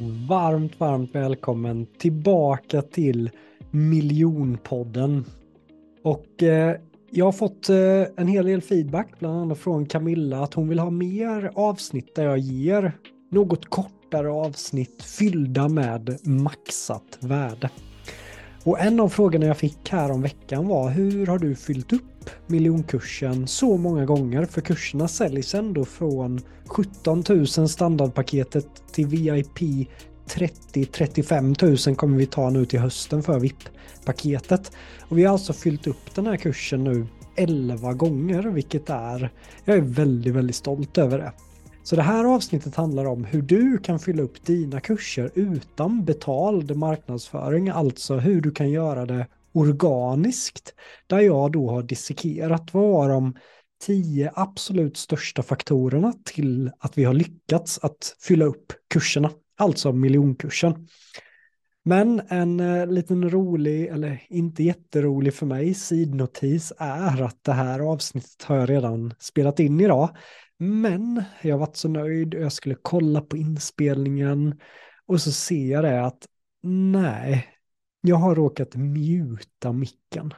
Varmt, varmt välkommen tillbaka till Miljonpodden. Och eh, jag har fått eh, en hel del feedback, bland annat från Camilla, att hon vill ha mer avsnitt där jag ger något kortare avsnitt fyllda med maxat värde. Och en av frågorna jag fick här om veckan var hur har du fyllt upp miljonkursen så många gånger? För kurserna säljs ändå från 17 000 standardpaketet till VIP 30-35 000 kommer vi ta nu till hösten för VIP-paketet. Och vi har alltså fyllt upp den här kursen nu 11 gånger, vilket är, jag är väldigt, väldigt stolt över det. Så det här avsnittet handlar om hur du kan fylla upp dina kurser utan betald marknadsföring, alltså hur du kan göra det organiskt. Där jag då har dissekerat vad var de tio absolut största faktorerna till att vi har lyckats att fylla upp kurserna, alltså miljonkursen. Men en eh, liten rolig, eller inte jätterolig för mig, sidnotis är att det här avsnittet har jag redan spelat in idag. Men jag varit så nöjd och jag skulle kolla på inspelningen och så ser jag det att nej, jag har råkat mjuta micken.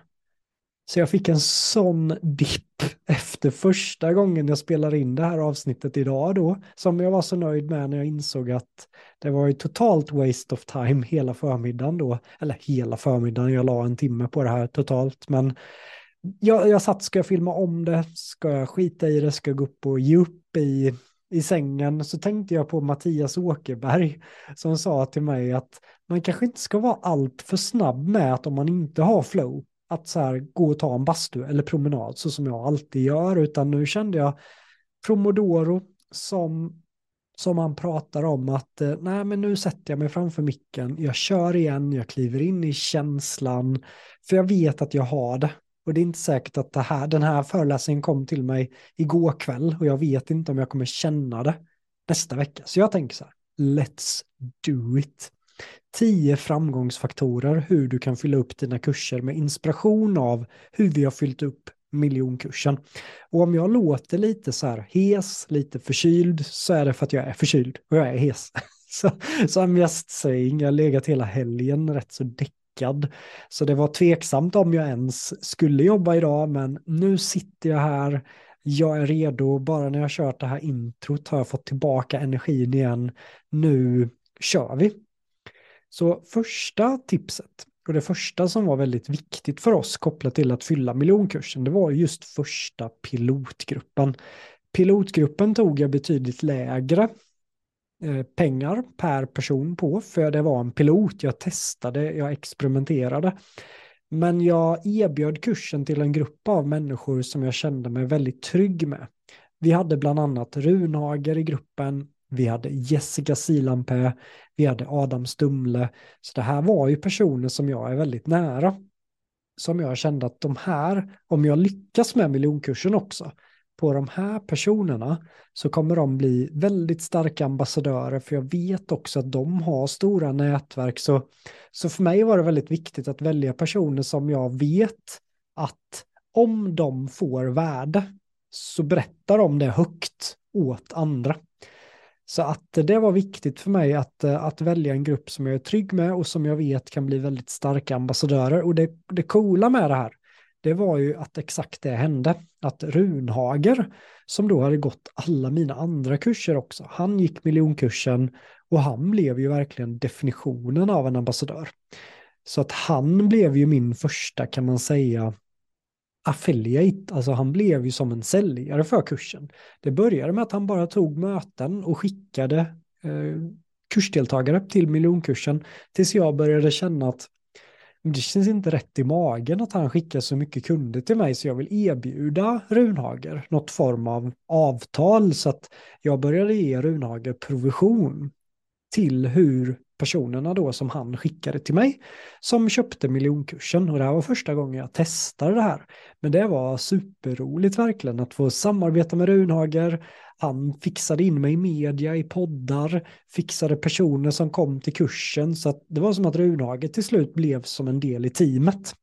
Så jag fick en sån dipp efter första gången jag spelade in det här avsnittet idag då, som jag var så nöjd med när jag insåg att det var ju totalt waste of time hela förmiddagen då, eller hela förmiddagen, jag la en timme på det här totalt, men jag, jag satt, ska jag filma om det, ska jag skita i det, ska jag gå upp och ge upp i, i sängen, så tänkte jag på Mattias Åkerberg som sa till mig att man kanske inte ska vara allt för snabb med att om man inte har flow, att så här gå och ta en bastu eller promenad så som jag alltid gör, utan nu kände jag Promodoro som som han pratar om att eh, nej men nu sätter jag mig framför micken, jag kör igen, jag kliver in i känslan, för jag vet att jag har det. Och det är inte säkert att det här, den här föreläsningen kom till mig igår kväll och jag vet inte om jag kommer känna det nästa vecka. Så jag tänker så här, let's do it. Tio framgångsfaktorer hur du kan fylla upp dina kurser med inspiration av hur vi har fyllt upp miljonkursen. Och om jag låter lite så här hes, lite förkyld, så är det för att jag är förkyld och jag är hes. så, så I'm just saying, jag har legat hela helgen rätt så däck packad. Så det var tveksamt om jag ens skulle jobba idag, men nu sitter jag här, jag är redo, bara när jag kört det här introt har jag fått tillbaka energin igen. Nu kör vi. Så första tipset, och det första som var väldigt viktigt för oss kopplat till att fylla miljonkursen, det var just första pilotgruppen. Pilotgruppen tog jag betydligt lägre Eh, pengar per person på, för det var en pilot. Jag testade, jag experimenterade. Men jag erbjöd kursen till en grupp av människor som jag kände mig väldigt trygg med. Vi hade bland annat Runhager i gruppen, vi hade Jessica Silampä, vi hade Adam Stumle. Så det här var ju personer som jag är väldigt nära. Som jag kände att de här, om jag lyckas med miljonkursen också, på de här personerna så kommer de bli väldigt starka ambassadörer för jag vet också att de har stora nätverk. Så, så för mig var det väldigt viktigt att välja personer som jag vet att om de får värde så berättar de det högt åt andra. Så att det var viktigt för mig att, att välja en grupp som jag är trygg med och som jag vet kan bli väldigt starka ambassadörer. Och det, det coola med det här, det var ju att exakt det hände. Att Runhager, som då hade gått alla mina andra kurser också, han gick miljonkursen och han blev ju verkligen definitionen av en ambassadör. Så att han blev ju min första, kan man säga, affiliate, alltså han blev ju som en säljare för kursen. Det började med att han bara tog möten och skickade eh, kursdeltagare till miljonkursen tills jag började känna att det känns inte rätt i magen att han skickar så mycket kunder till mig så jag vill erbjuda Runhager något form av avtal så att jag började ge Runhager provision till hur personerna då som han skickade till mig som köpte miljonkursen och det här var första gången jag testade det här. Men det var superroligt verkligen att få samarbeta med Runhager. Han fixade in mig i media, i poddar, fixade personer som kom till kursen så att det var som att Runhager till slut blev som en del i teamet.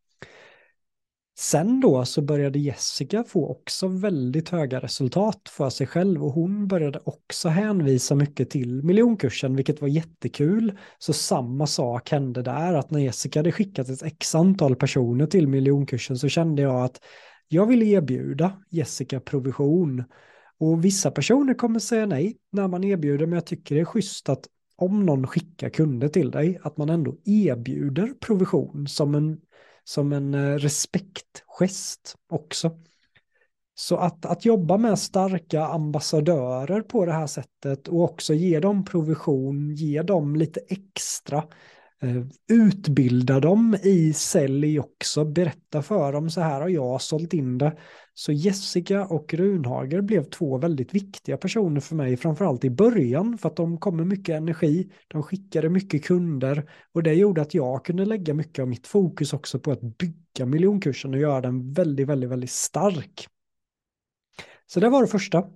Sen då så började Jessica få också väldigt höga resultat för sig själv och hon började också hänvisa mycket till miljonkursen, vilket var jättekul. Så samma sak hände där, att när Jessica hade skickat ett x antal personer till miljonkursen så kände jag att jag vill erbjuda Jessica provision. Och vissa personer kommer säga nej när man erbjuder, men jag tycker det är schysst att om någon skickar kunder till dig, att man ändå erbjuder provision som en som en eh, respektgest också. Så att, att jobba med starka ambassadörer på det här sättet och också ge dem provision, ge dem lite extra, Eh, utbilda dem i sälj också, berätta för dem så här har jag sålt in det. Så Jessica och Runhager blev två väldigt viktiga personer för mig, framförallt i början, för att de kom med mycket energi, de skickade mycket kunder och det gjorde att jag kunde lägga mycket av mitt fokus också på att bygga miljonkursen och göra den väldigt, väldigt, väldigt stark. Så det var det första.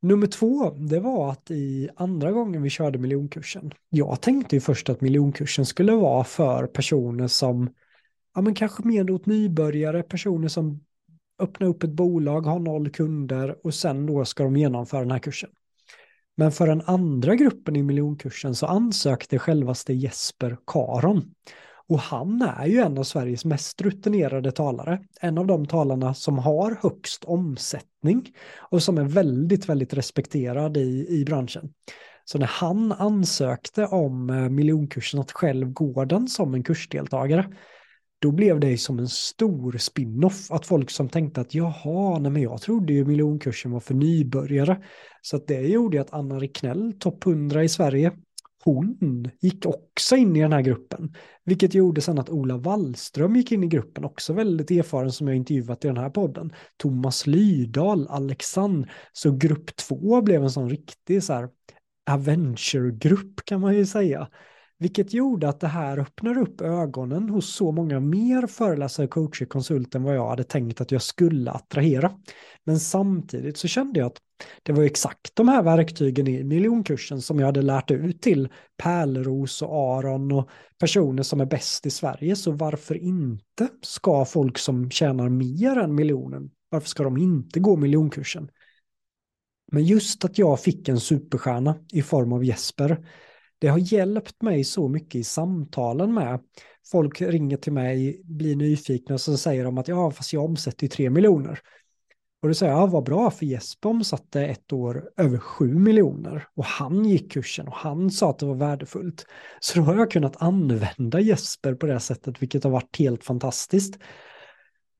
Nummer två, det var att i andra gången vi körde miljonkursen, jag tänkte ju först att miljonkursen skulle vara för personer som, ja men kanske mer åt nybörjare, personer som öppnar upp ett bolag, har noll kunder och sen då ska de genomföra den här kursen. Men för den andra gruppen i miljonkursen så ansökte självaste Jesper Karon. Och han är ju en av Sveriges mest rutinerade talare. En av de talarna som har högst omsättning och som är väldigt, väldigt respekterad i, i branschen. Så när han ansökte om eh, miljonkursen att själv gå den som en kursdeltagare då blev det som en stor spin-off. Att folk som tänkte att jaha, nej men jag trodde ju miljonkursen var för nybörjare. Så att det gjorde att Anna Ricknell, topp 100 i Sverige, hon gick också in i den här gruppen. Vilket gjorde sen att Ola Wallström gick in i gruppen, också väldigt erfaren som jag intervjuat i den här podden. Thomas Lydahl, Alexander. Så grupp två blev en sån riktig så här Avenger-grupp kan man ju säga. Vilket gjorde att det här öppnar upp ögonen hos så många mer föreläsare, coacher, konsulter än vad jag hade tänkt att jag skulle attrahera. Men samtidigt så kände jag att det var exakt de här verktygen i miljonkursen som jag hade lärt ut till Pärleros och Aron och personer som är bäst i Sverige. Så varför inte ska folk som tjänar mer än miljonen, varför ska de inte gå miljonkursen? Men just att jag fick en superstjärna i form av Jesper det har hjälpt mig så mycket i samtalen med. Folk ringer till mig, blir nyfikna och så säger de att ja, fast jag omsätter ju tre miljoner. Och då säger jag, ja, vad bra, för Jesper omsatte ett år över sju miljoner och han gick kursen och han sa att det var värdefullt. Så då har jag kunnat använda Jesper på det sättet, vilket har varit helt fantastiskt.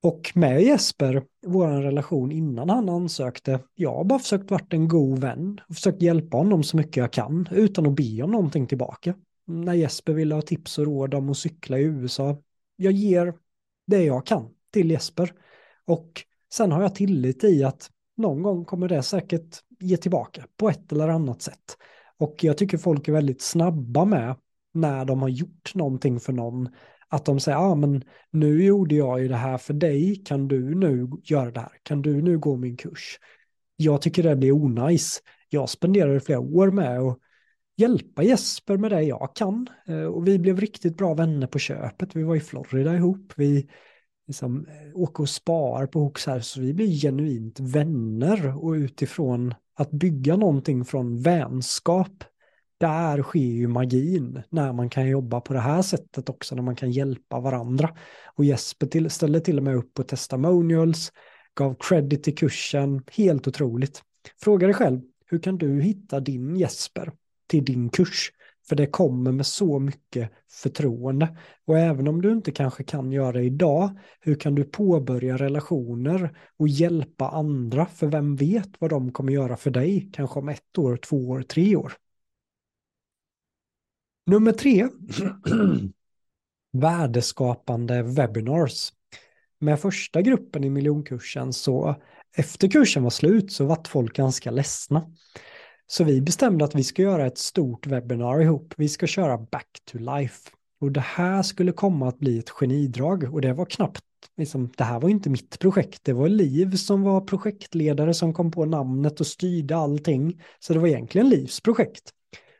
Och med Jesper, vår relation innan han ansökte, jag har bara försökt vara en god vän och försökt hjälpa honom så mycket jag kan utan att be om någonting tillbaka. När Jesper ville ha tips och råd om att cykla i USA, jag ger det jag kan till Jesper. Och sen har jag tillit i att någon gång kommer det säkert ge tillbaka på ett eller annat sätt. Och jag tycker folk är väldigt snabba med när de har gjort någonting för någon att de säger, ja ah, men nu gjorde jag ju det här för dig, kan du nu göra det här? Kan du nu gå min kurs? Jag tycker det blir onajs. Jag spenderade flera år med att hjälpa Jesper med det jag kan. Eh, och vi blev riktigt bra vänner på köpet. Vi var i Florida ihop. Vi liksom eh, åker och spar på Hooks här, så vi blir genuint vänner. Och utifrån att bygga någonting från vänskap där sker ju magin när man kan jobba på det här sättet också, när man kan hjälpa varandra. Och Jesper till, ställde till och med upp på testimonials, gav credit till kursen, helt otroligt. Fråga dig själv, hur kan du hitta din Jesper till din kurs? För det kommer med så mycket förtroende. Och även om du inte kanske kan göra det idag, hur kan du påbörja relationer och hjälpa andra? För vem vet vad de kommer göra för dig, kanske om ett år, två år, tre år. Nummer tre, värdeskapande webinars. Med första gruppen i miljonkursen så efter kursen var slut så vart folk ganska ledsna. Så vi bestämde att vi ska göra ett stort webbinar ihop. Vi ska köra back to life. Och det här skulle komma att bli ett genidrag och det var knappt, liksom, det här var inte mitt projekt, det var Liv som var projektledare som kom på namnet och styrde allting. Så det var egentligen Livs projekt.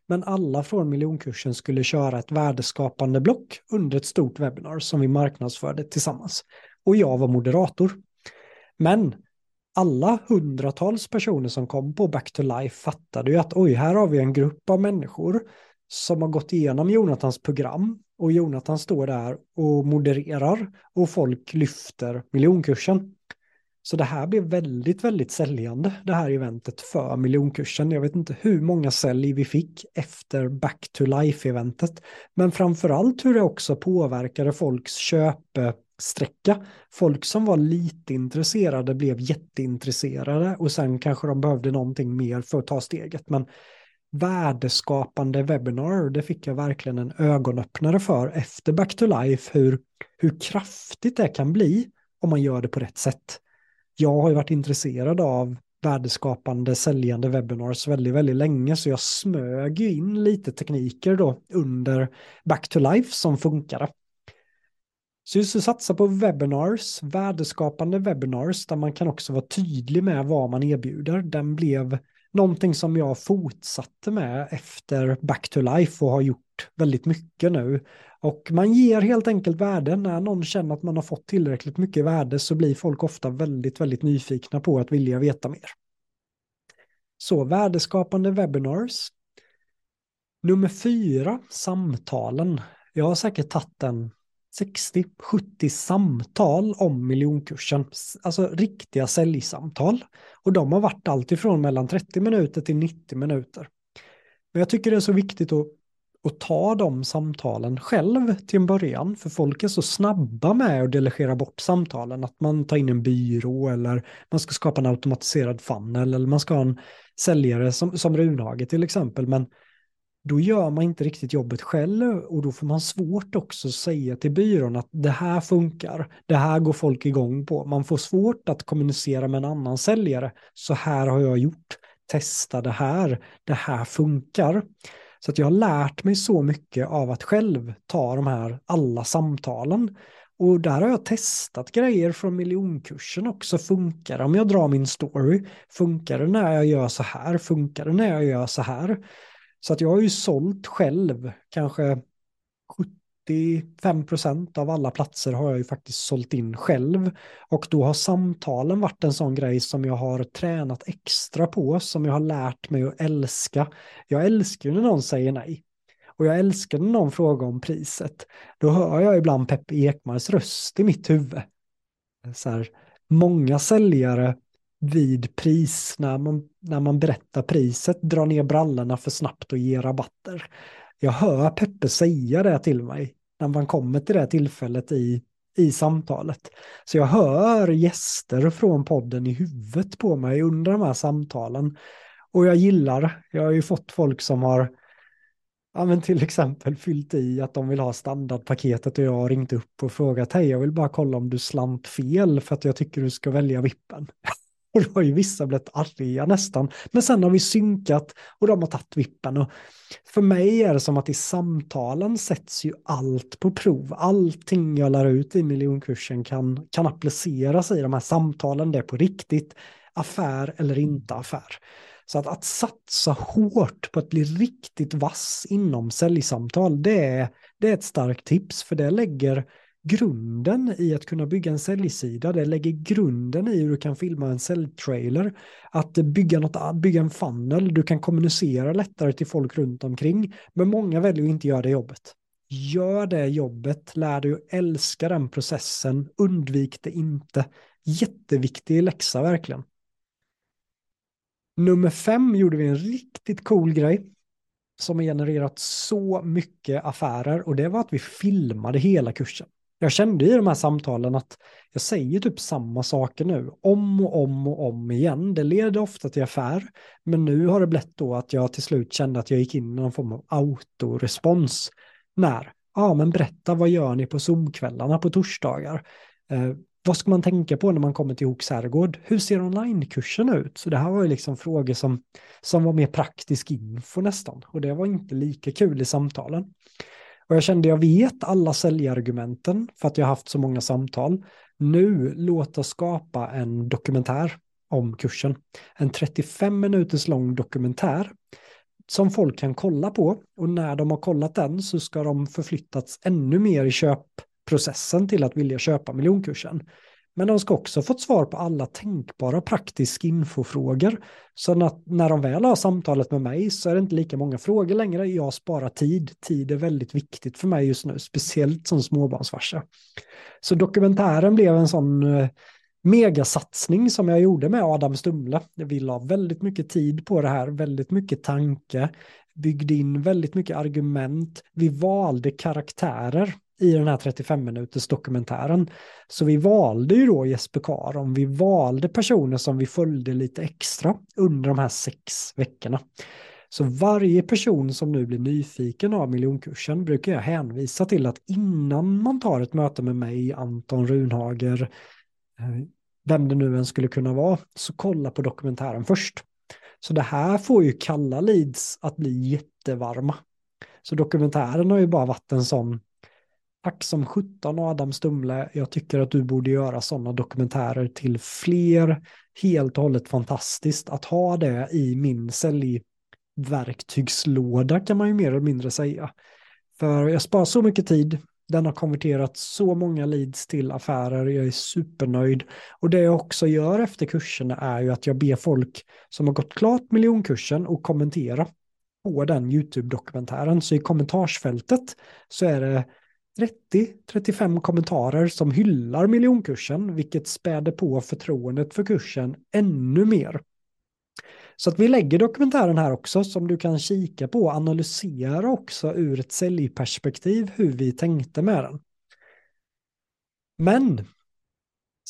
Men alla från miljonkursen skulle köra ett värdeskapande block under ett stort webbinar som vi marknadsförde tillsammans. och jag var moderator. Men alla hundratals personer som kom på Back to Life fattade ju att oj, här har vi en grupp av människor som har gått igenom Jonathans program och Jonathan står där och modererar och folk lyfter miljonkursen. Så det här blev väldigt, väldigt säljande, det här eventet för miljonkursen. Jag vet inte hur många sälj vi fick efter Back to Life-eventet, men framförallt hur det också påverkade folks köpsträcka. Folk som var lite intresserade blev jätteintresserade och sen kanske de behövde någonting mer för att ta steget. Men värdeskapande webbinar, det fick jag verkligen en ögonöppnare för efter Back to Life, hur, hur kraftigt det kan bli om man gör det på rätt sätt jag har ju varit intresserad av värdeskapande säljande webinars väldigt, väldigt länge så jag smög in lite tekniker då under Back to Life som funkade. Så just att satsa på webinars, värdeskapande webinars där man kan också vara tydlig med vad man erbjuder, den blev någonting som jag fortsatte med efter Back to Life och har gjort väldigt mycket nu. Och man ger helt enkelt värde. När någon känner att man har fått tillräckligt mycket värde så blir folk ofta väldigt, väldigt nyfikna på att vilja veta mer. Så värdeskapande webinars. Nummer fyra, samtalen. Jag har säkert tagit den. 60-70 samtal om miljonkursen, alltså riktiga säljsamtal. Och de har varit alltifrån mellan 30 minuter till 90 minuter. Men jag tycker det är så viktigt att, att ta de samtalen själv till en början, för folk är så snabba med att delegera bort samtalen, att man tar in en byrå eller man ska skapa en automatiserad funnel. Eller man ska ha en säljare som, som Runhage till exempel, men då gör man inte riktigt jobbet själv och då får man svårt också att säga till byrån att det här funkar, det här går folk igång på. Man får svårt att kommunicera med en annan säljare. Så här har jag gjort, testa det här, det här funkar. Så att jag har lärt mig så mycket av att själv ta de här alla samtalen. Och där har jag testat grejer från miljonkursen också. Funkar det om jag drar min story? Funkar det när jag gör så här? Funkar det när jag gör så här? Så att jag har ju sålt själv, kanske 75 procent av alla platser har jag ju faktiskt sålt in själv. Och då har samtalen varit en sån grej som jag har tränat extra på, som jag har lärt mig att älska. Jag älskar ju när någon säger nej. Och jag älskar när någon frågar om priset. Då hör jag ibland Peppe Ekmars röst i mitt huvud. Så här, många säljare vid pris när man, när man berättar priset drar ner brallorna för snabbt och ger rabatter. Jag hör Peppe säga det till mig när man kommer till det tillfället i, i samtalet. Så jag hör gäster från podden i huvudet på mig under de här samtalen. Och jag gillar, jag har ju fått folk som har ja, men till exempel fyllt i att de vill ha standardpaketet och jag har ringt upp och frågat hej jag vill bara kolla om du slant fel för att jag tycker du ska välja vippen. Och då har ju vissa blivit arga nästan. Men sen har vi synkat och de har tagit vippen. Och för mig är det som att i samtalen sätts ju allt på prov. Allting jag lär ut i miljonkursen kan, kan appliceras i de här samtalen. Det är på riktigt affär eller inte affär. Så att, att satsa hårt på att bli riktigt vass inom säljsamtal, det är, det är ett starkt tips för det lägger grunden i att kunna bygga en säljsida, det lägger grunden i hur du kan filma en säljtrailer, att bygga, något, bygga en funnel, du kan kommunicera lättare till folk runt omkring, men många väljer att inte göra det jobbet. Gör det jobbet, lär dig att älska den processen, undvik det inte. Jätteviktig läxa verkligen. Nummer fem gjorde vi en riktigt cool grej som har genererat så mycket affärer och det var att vi filmade hela kursen. Jag kände i de här samtalen att jag säger typ samma saker nu, om och om och om igen. Det leder ofta till affär, men nu har det blivit då att jag till slut kände att jag gick in i någon form av autorespons. När? Ja, men berätta, vad gör ni på Zoom-kvällarna på torsdagar? Eh, vad ska man tänka på när man kommer till Hooks herrgård? Hur ser onlinekursen ut? Så det här var ju liksom frågor som, som var mer praktisk info nästan. Och det var inte lika kul i samtalen. Och jag kände, jag vet alla säljargumenten för att jag har haft så många samtal. Nu, låt oss skapa en dokumentär om kursen. En 35 minuters lång dokumentär som folk kan kolla på och när de har kollat den så ska de förflyttats ännu mer i köpprocessen till att vilja köpa miljonkursen. Men de ska också fått svar på alla tänkbara praktiska infofrågor. Så att när de väl har samtalet med mig så är det inte lika många frågor längre. Jag sparar tid. Tid är väldigt viktigt för mig just nu, speciellt som småbarnsfarsa. Så dokumentären blev en sån eh, megasatsning som jag gjorde med Adam Stumle. Vi la väldigt mycket tid på det här, väldigt mycket tanke, byggde in väldigt mycket argument. Vi valde karaktärer i den här 35 minuters dokumentären. Så vi valde ju då Jesper Karon, vi valde personer som vi följde lite extra under de här sex veckorna. Så varje person som nu blir nyfiken av miljonkursen brukar jag hänvisa till att innan man tar ett möte med mig, Anton Runhager, eh, vem det nu än skulle kunna vara, så kolla på dokumentären först. Så det här får ju kalla leads att bli jättevarma. Så dokumentären har ju bara varit en sån Tack som 17 Adam Stumle. Jag tycker att du borde göra sådana dokumentärer till fler. Helt och hållet fantastiskt att ha det i min säljverktygslåda kan man ju mer eller mindre säga. För jag sparar så mycket tid. Den har konverterat så många leads till affärer. Jag är supernöjd. Och det jag också gör efter kurserna är ju att jag ber folk som har gått klart miljonkursen och kommentera på den YouTube-dokumentären. Så i kommentarsfältet så är det 30-35 kommentarer som hyllar miljonkursen, vilket späder på förtroendet för kursen ännu mer. Så att vi lägger dokumentären här också som du kan kika på och analysera också ur ett säljperspektiv hur vi tänkte med den. Men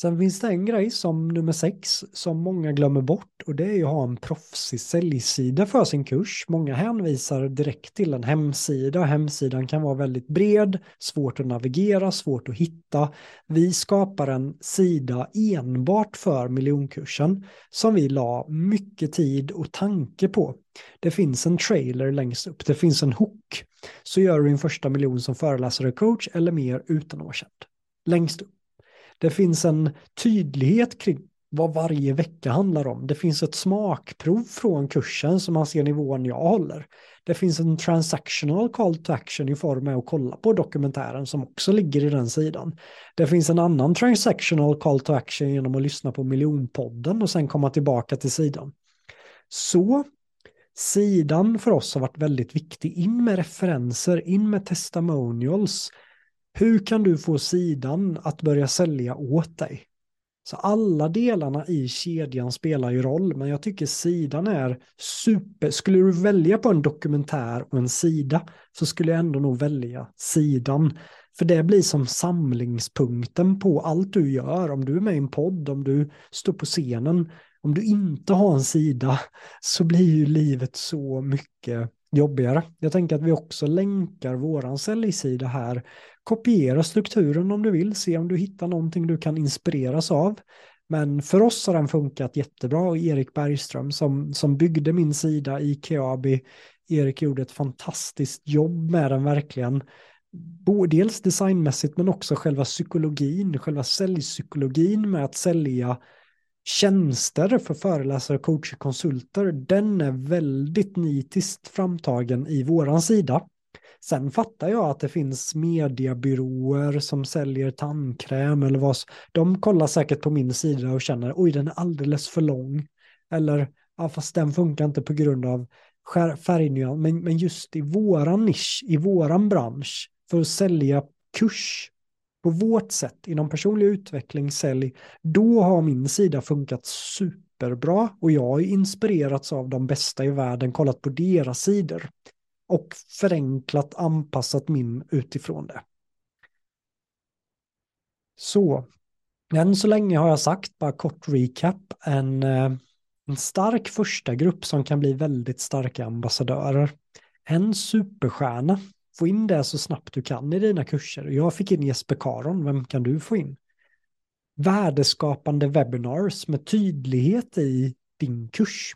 Sen finns det en grej som nummer sex som många glömmer bort och det är att ha en proffsig säljsida för sin kurs. Många hänvisar direkt till en hemsida. Hemsidan kan vara väldigt bred, svårt att navigera, svårt att hitta. Vi skapar en sida enbart för miljonkursen som vi la mycket tid och tanke på. Det finns en trailer längst upp, det finns en hook. Så gör du din första miljon som föreläsare och coach eller mer utan att vara känd. Längst upp. Det finns en tydlighet kring vad varje vecka handlar om. Det finns ett smakprov från kursen som man ser nivån jag håller. Det finns en transactional call to action i form av att kolla på dokumentären som också ligger i den sidan. Det finns en annan transactional call to action genom att lyssna på miljonpodden och sen komma tillbaka till sidan. Så sidan för oss har varit väldigt viktig. In med referenser, in med testimonials, hur kan du få sidan att börja sälja åt dig? Så alla delarna i kedjan spelar ju roll, men jag tycker sidan är super. Skulle du välja på en dokumentär och en sida så skulle jag ändå nog välja sidan. För det blir som samlingspunkten på allt du gör. Om du är med i en podd, om du står på scenen, om du inte har en sida så blir ju livet så mycket jobbigare. Jag tänker att vi också länkar våran säljsida här kopiera strukturen om du vill, se om du hittar någonting du kan inspireras av. Men för oss har den funkat jättebra och Erik Bergström som, som byggde min sida i Keabi, Erik gjorde ett fantastiskt jobb med den verkligen. Dels designmässigt men också själva psykologin, själva säljpsykologin med att sälja tjänster för föreläsare, coacher, konsulter. Den är väldigt nitiskt framtagen i våran sida. Sen fattar jag att det finns mediebyråer som säljer tandkräm eller vad. De kollar säkert på min sida och känner oj den är alldeles för lång. Eller ja fast den funkar inte på grund av färgnyans. Men, men just i våran nisch, i våran bransch, för att sälja kurs på vårt sätt inom personlig utveckling, sälj, då har min sida funkat superbra och jag har inspirerats av de bästa i världen, kollat på deras sidor och förenklat anpassat min utifrån det. Så, än så länge har jag sagt, bara kort recap, en, eh, en stark första grupp som kan bli väldigt starka ambassadörer. En superstjärna, få in det så snabbt du kan i dina kurser. Jag fick in Jesper Karon, vem kan du få in? Värdeskapande webinars med tydlighet i din kurs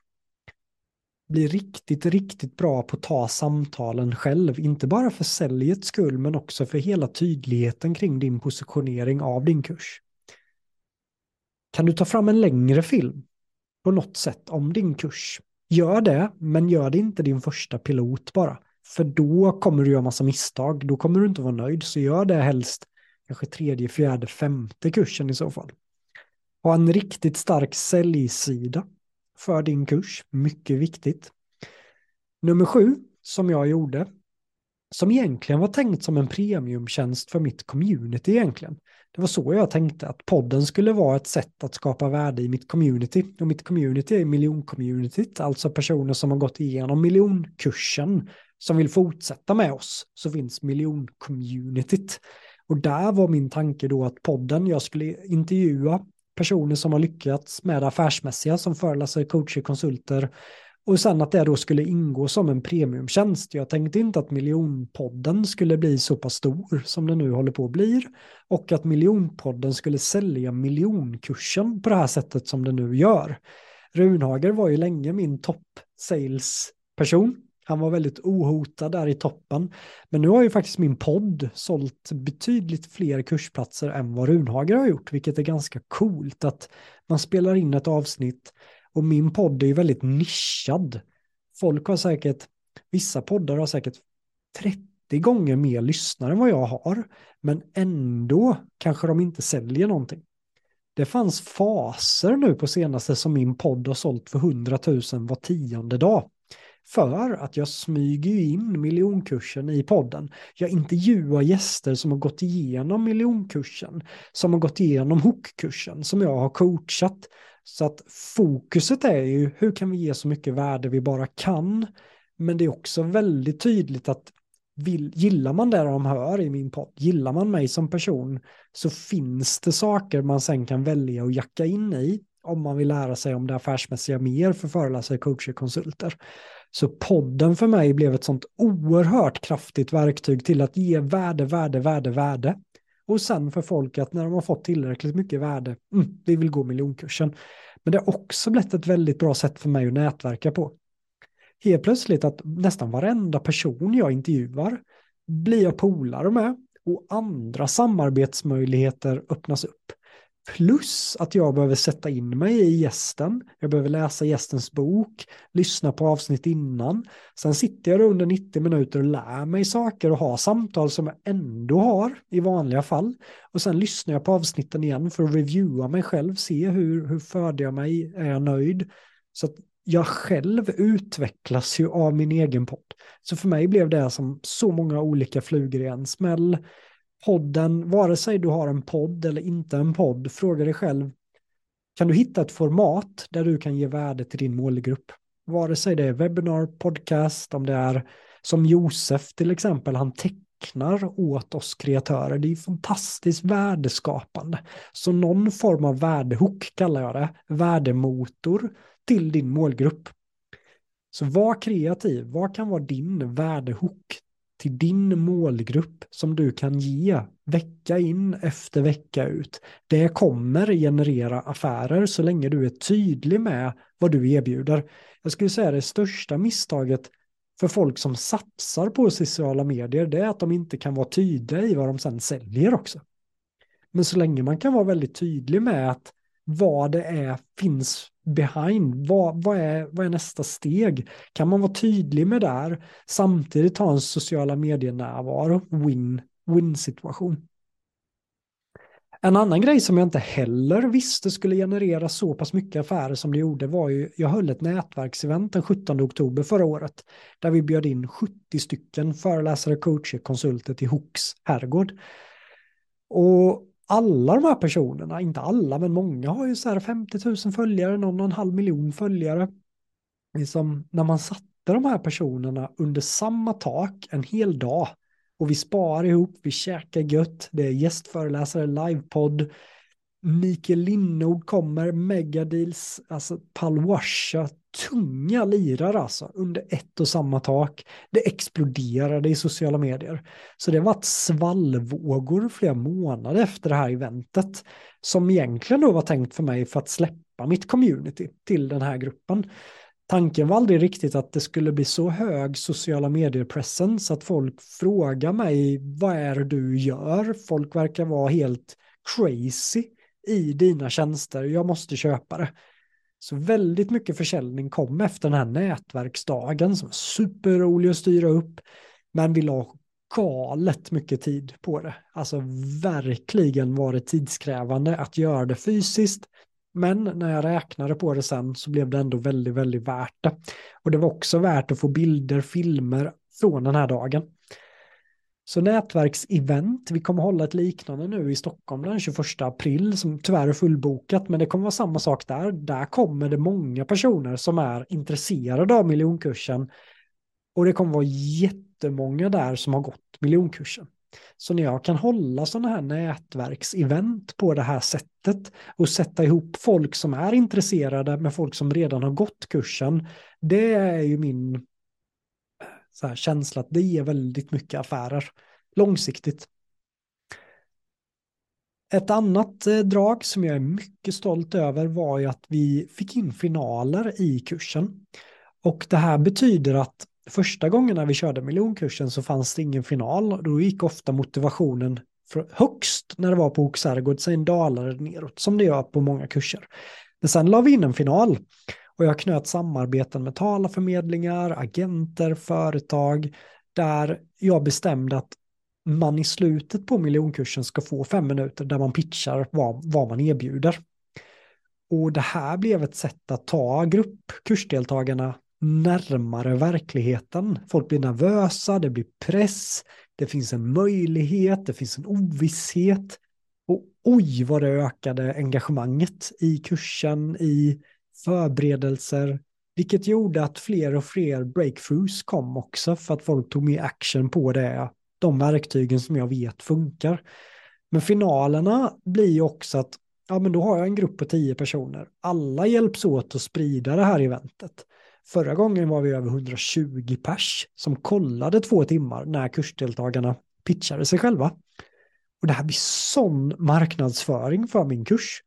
bli riktigt, riktigt bra på att ta samtalen själv. Inte bara för säljets skull, men också för hela tydligheten kring din positionering av din kurs. Kan du ta fram en längre film på något sätt om din kurs? Gör det, men gör det inte din första pilot bara. För då kommer du göra massa misstag. Då kommer du inte vara nöjd. Så gör det helst kanske tredje, fjärde, femte kursen i så fall. Ha en riktigt stark säljsida för din kurs, mycket viktigt. Nummer sju, som jag gjorde, som egentligen var tänkt som en premiumtjänst för mitt community egentligen. Det var så jag tänkte att podden skulle vara ett sätt att skapa värde i mitt community. Och mitt community är miljoncommunityt, alltså personer som har gått igenom miljonkursen som vill fortsätta med oss, så finns miljoncommunityt. Och där var min tanke då att podden, jag skulle intervjua personer som har lyckats med det affärsmässiga som föreläsare, coacher, konsulter och sen att det då skulle ingå som en premiumtjänst. Jag tänkte inte att miljonpodden skulle bli så pass stor som den nu håller på att bli. Och att miljonpodden skulle sälja miljonkursen på det här sättet som den nu gör. Runhager var ju länge min topp sales-person. Han var väldigt ohotad där i toppen. Men nu har ju faktiskt min podd sålt betydligt fler kursplatser än vad Runhager har gjort, vilket är ganska coolt att man spelar in ett avsnitt och min podd är ju väldigt nischad. Folk har säkert, vissa poddar har säkert 30 gånger mer lyssnare än vad jag har, men ändå kanske de inte säljer någonting. Det fanns faser nu på senaste som min podd har sålt för 100 000 var tionde dag. För att jag smyger in miljonkursen i podden. Jag intervjuar gäster som har gått igenom miljonkursen, som har gått igenom hookkursen, som jag har coachat. Så att fokuset är ju hur kan vi ge så mycket värde vi bara kan. Men det är också väldigt tydligt att vill, gillar man det de hör i min podd, gillar man mig som person så finns det saker man sen kan välja att jacka in i om man vill lära sig om det affärsmässiga mer för föreläsare, coacher, konsulter. Så podden för mig blev ett sånt oerhört kraftigt verktyg till att ge värde, värde, värde, värde. Och sen för folk att när de har fått tillräckligt mycket värde, mm, vi vill gå miljonkursen. Men det har också blivit ett väldigt bra sätt för mig att nätverka på. Helt plötsligt att nästan varenda person jag intervjuar blir jag polare med och andra samarbetsmöjligheter öppnas upp. Plus att jag behöver sätta in mig i gästen. Jag behöver läsa gästens bok, lyssna på avsnitt innan. Sen sitter jag under 90 minuter och lär mig saker och har samtal som jag ändå har i vanliga fall. Och sen lyssnar jag på avsnitten igen för att reviewa mig själv, se hur, hur förde jag mig, är jag nöjd? Så att jag själv utvecklas ju av min egen podd. Så för mig blev det som så många olika flugor i en smäll podden, vare sig du har en podd eller inte en podd, fråga dig själv, kan du hitta ett format där du kan ge värde till din målgrupp? Vare sig det är webbinar, podcast, om det är som Josef till exempel, han tecknar åt oss kreatörer. Det är fantastiskt värdeskapande. Så någon form av värdehook kallar jag det, värdemotor till din målgrupp. Så var kreativ, vad kan vara din värdehook till din målgrupp som du kan ge vecka in efter vecka ut. Det kommer generera affärer så länge du är tydlig med vad du erbjuder. Jag skulle säga det största misstaget för folk som satsar på sociala medier det är att de inte kan vara tydliga i vad de sen säljer också. Men så länge man kan vara väldigt tydlig med att vad det är finns behind? Vad, vad, är, vad är nästa steg? Kan man vara tydlig med där samtidigt ha en sociala medier-närvaro? Win, win-situation. En annan grej som jag inte heller visste skulle generera så pass mycket affärer som det gjorde var ju, jag höll ett nätverksevent den 17 oktober förra året, där vi bjöd in 70 stycken föreläsare, coacher, konsulter till Hooks herrgård. Och alla de här personerna, inte alla men många har ju så här 50 000 följare, någon och en halv miljon följare. Liksom, när man satte de här personerna under samma tak en hel dag och vi sparar ihop, vi käkar gött, det är gästföreläsare, livepodd, Mikael Linnord kommer, megadeals, alltså Palwasha, tunga lirare alltså, under ett och samma tak. Det exploderade i sociala medier. Så det har varit svallvågor flera månader efter det här eventet, som egentligen då var tänkt för mig för att släppa mitt community till den här gruppen. Tanken var aldrig riktigt att det skulle bli så hög sociala medier-presence att folk frågar mig vad är det du gör? Folk verkar vara helt crazy i dina tjänster, jag måste köpa det. Så väldigt mycket försäljning kom efter den här nätverksdagen som var superrolig att styra upp. Men vi la galet mycket tid på det. Alltså verkligen var det tidskrävande att göra det fysiskt. Men när jag räknade på det sen så blev det ändå väldigt, väldigt värt det. Och det var också värt att få bilder, filmer från den här dagen. Så nätverksevent, vi kommer hålla ett liknande nu i Stockholm den 21 april som tyvärr är fullbokat men det kommer vara samma sak där. Där kommer det många personer som är intresserade av miljonkursen och det kommer vara jättemånga där som har gått miljonkursen. Så när jag kan hålla sådana här nätverksevent på det här sättet och sätta ihop folk som är intresserade med folk som redan har gått kursen, det är ju min så här, känsla att det ger väldigt mycket affärer långsiktigt. Ett annat eh, drag som jag är mycket stolt över var ju att vi fick in finaler i kursen. Och det här betyder att första gången när vi körde miljonkursen så fanns det ingen final. Då gick ofta motivationen högst när det var på Oxergård, sen dalade det neråt som det gör på många kurser. Men sen la vi in en final och jag knöt samarbeten med talarförmedlingar, agenter, företag där jag bestämde att man i slutet på miljonkursen ska få fem minuter där man pitchar vad, vad man erbjuder. Och det här blev ett sätt att ta gruppkursdeltagarna närmare verkligheten. Folk blir nervösa, det blir press, det finns en möjlighet, det finns en ovisshet. Och oj vad det ökade engagemanget i kursen, i förberedelser, vilket gjorde att fler och fler breakthroughs kom också för att folk tog mer action på det, de verktygen som jag vet funkar. Men finalerna blir ju också att ja, men då har jag en grupp på tio personer. Alla hjälps åt att sprida det här eventet. Förra gången var vi över 120 pers som kollade två timmar när kursdeltagarna pitchade sig själva. Och det här blir sån marknadsföring för min kurs.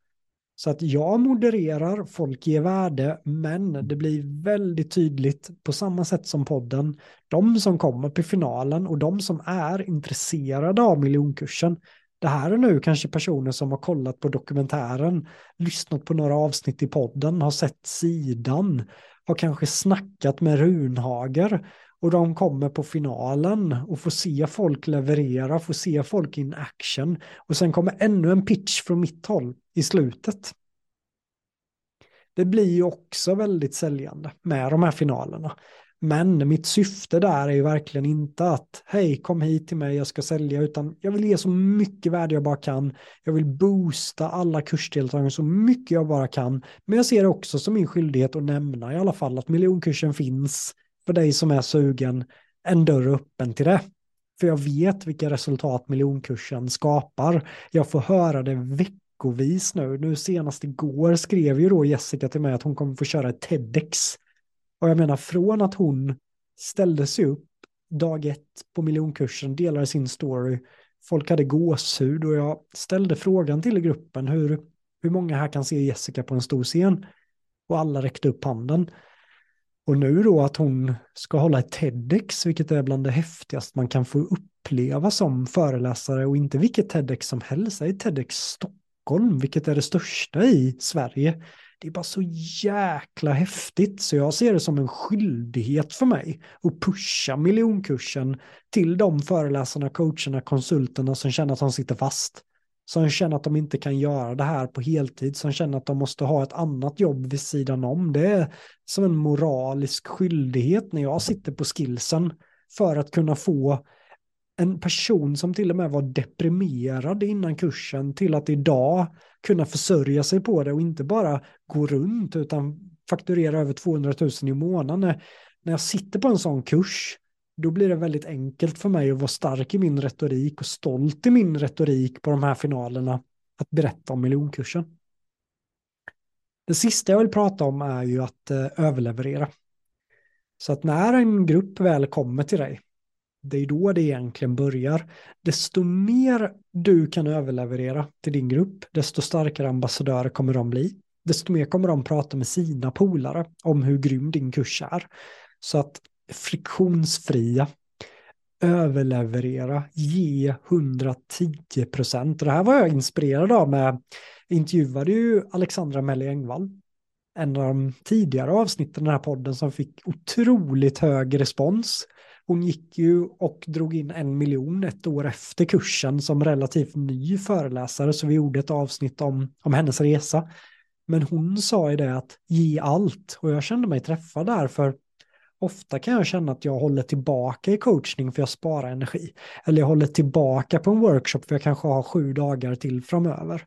Så att jag modererar, folk ger värde, men det blir väldigt tydligt på samma sätt som podden. De som kommer till finalen och de som är intresserade av miljonkursen. Det här är nu kanske personer som har kollat på dokumentären, lyssnat på några avsnitt i podden, har sett sidan, har kanske snackat med Runhager och de kommer på finalen och får se folk leverera, får se folk in action och sen kommer ännu en pitch från mitt håll i slutet. Det blir ju också väldigt säljande med de här finalerna. Men mitt syfte där är ju verkligen inte att hej kom hit till mig jag ska sälja utan jag vill ge så mycket värde jag bara kan. Jag vill boosta alla kursdeltagare så mycket jag bara kan. Men jag ser det också som min skyldighet att nämna i alla fall att miljonkursen finns för dig som är sugen. En dörr öppen till det. För jag vet vilka resultat miljonkursen skapar. Jag får höra det veckovis nu. Nu senast igår skrev ju då Jessica till mig att hon kommer få köra ett TEDx och jag menar från att hon ställde sig upp dag ett på miljonkursen, delade sin story, folk hade gåshud och jag ställde frågan till gruppen hur, hur många här kan se Jessica på en stor scen? Och alla räckte upp handen. Och nu då att hon ska hålla ett TEDx, vilket är bland det häftigaste man kan få uppleva som föreläsare. Och inte vilket TEDx som helst, det är TEDx Stockholm, vilket är det största i Sverige. Det är bara så jäkla häftigt. Så jag ser det som en skyldighet för mig att pusha miljonkursen till de föreläsarna, coacherna, konsulterna som känner att de sitter fast. Som känner att de inte kan göra det här på heltid, som känner att de måste ha ett annat jobb vid sidan om. Det är som en moralisk skyldighet när jag sitter på skillsen för att kunna få en person som till och med var deprimerad innan kursen till att idag kunna försörja sig på det och inte bara gå runt utan fakturera över 200 000 i månaden. När jag sitter på en sån kurs då blir det väldigt enkelt för mig att vara stark i min retorik och stolt i min retorik på de här finalerna att berätta om miljonkursen. Det sista jag vill prata om är ju att eh, överleverera. Så att när en grupp väl kommer till dig, det är då det egentligen börjar. Desto mer du kan överleverera till din grupp, desto starkare ambassadörer kommer de bli. Desto mer kommer de prata med sina polare om hur grym din kurs är. Så att friktionsfria, överleverera, ge 110 procent. Det här var jag inspirerad av med, intervjuade ju Alexandra Melli Engvall, en av de tidigare avsnitten i den här podden som fick otroligt hög respons Hon gick ju och drog in en miljon ett år efter kursen som relativt ny föreläsare, så vi gjorde ett avsnitt om, om hennes resa. Men hon sa ju det att ge allt och jag kände mig träffad där för ofta kan jag känna att jag håller tillbaka i coachning för jag sparar energi. Eller jag håller tillbaka på en workshop för jag kanske har sju dagar till framöver.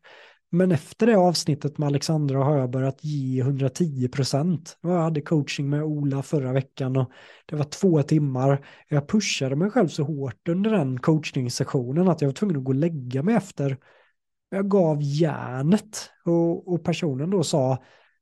Men efter det avsnittet med Alexandra har jag börjat ge 110 procent. Jag hade coaching med Ola förra veckan och det var två timmar. Jag pushade mig själv så hårt under den coachningssessionen att jag var tvungen att gå och lägga mig efter. Jag gav järnet och, och personen då sa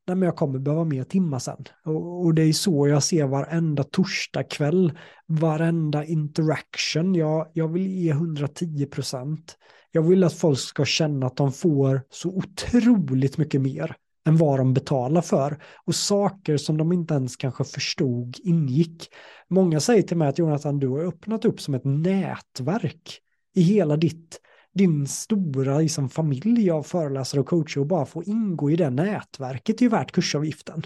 nej men jag kommer behöva mer timmar sen. Och, och, det är så jag ser varenda torsdag kväll, varenda interaction. Jag, jag vill ge 110 procent. Jag vill att folk ska känna att de får så otroligt mycket mer än vad de betalar för. Och saker som de inte ens kanske förstod ingick. Många säger till mig att Jonathan, du har öppnat upp som ett nätverk i hela ditt din stora liksom, familj av föreläsare och coacher och bara få ingå i det nätverket är ju värt kursavgiften.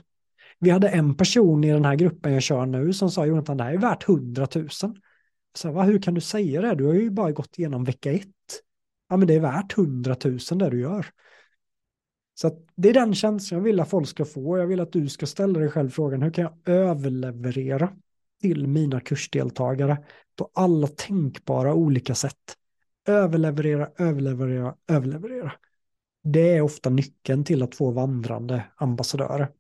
Vi hade en person i den här gruppen jag kör nu som sa Jonathan, det här är värt 100 000. Så, va, hur kan du säga det? Du har ju bara gått igenom vecka ett. Ja, men det är värt 100 000 det du gör. Så det är den känslan jag vill att folk ska få. Jag vill att du ska ställa dig själv frågan, hur kan jag överleverera till mina kursdeltagare på alla tänkbara olika sätt? Överleverera, överleverera, överleverera. Det är ofta nyckeln till att få vandrande ambassadörer.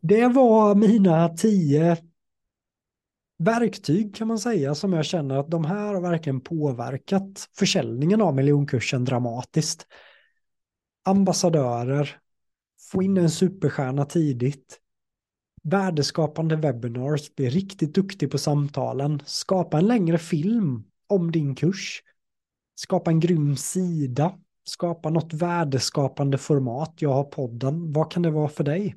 Det var mina tio verktyg kan man säga som jag känner att de här har verkligen påverkat försäljningen av miljonkursen dramatiskt. Ambassadörer, få in en superstjärna tidigt, värdeskapande webinars, bli riktigt duktig på samtalen, skapa en längre film om din kurs, skapa en grym sida, skapa något värdeskapande format. Jag har podden, vad kan det vara för dig?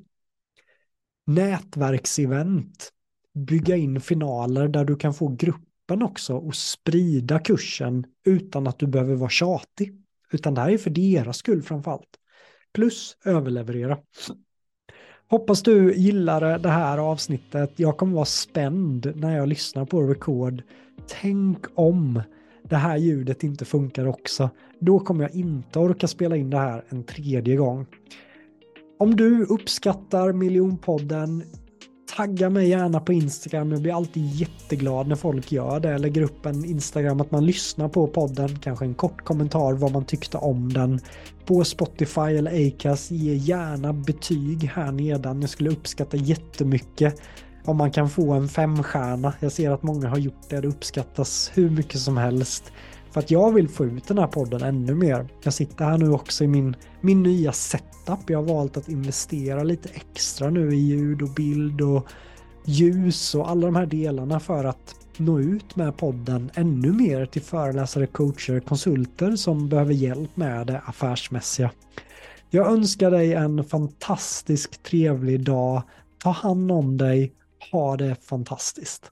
Nätverksevent, bygga in finaler där du kan få gruppen också och sprida kursen utan att du behöver vara tjatig. Utan det här är för deras skull framför allt. Plus överleverera. Hoppas du gillar det här avsnittet. Jag kommer vara spänd när jag lyssnar på rekord. Tänk om det här ljudet inte funkar också. Då kommer jag inte orka spela in det här en tredje gång. Om du uppskattar miljonpodden, tagga mig gärna på Instagram. Jag blir alltid jätteglad när folk gör det. Jag lägger upp en Instagram att man lyssnar på podden, kanske en kort kommentar vad man tyckte om den. På Spotify eller Acast, ge gärna betyg här nedan. Jag skulle uppskatta jättemycket om man kan få en femstjärna. Jag ser att många har gjort det, det uppskattas hur mycket som helst. För att jag vill få ut den här podden ännu mer. Jag sitter här nu också i min, min nya setup. Jag har valt att investera lite extra nu i ljud och bild och ljus och alla de här delarna för att nå ut med podden ännu mer till föreläsare, coacher, konsulter som behöver hjälp med det affärsmässiga. Jag önskar dig en fantastisk trevlig dag. Ta hand om dig. Ha det fantastiskt.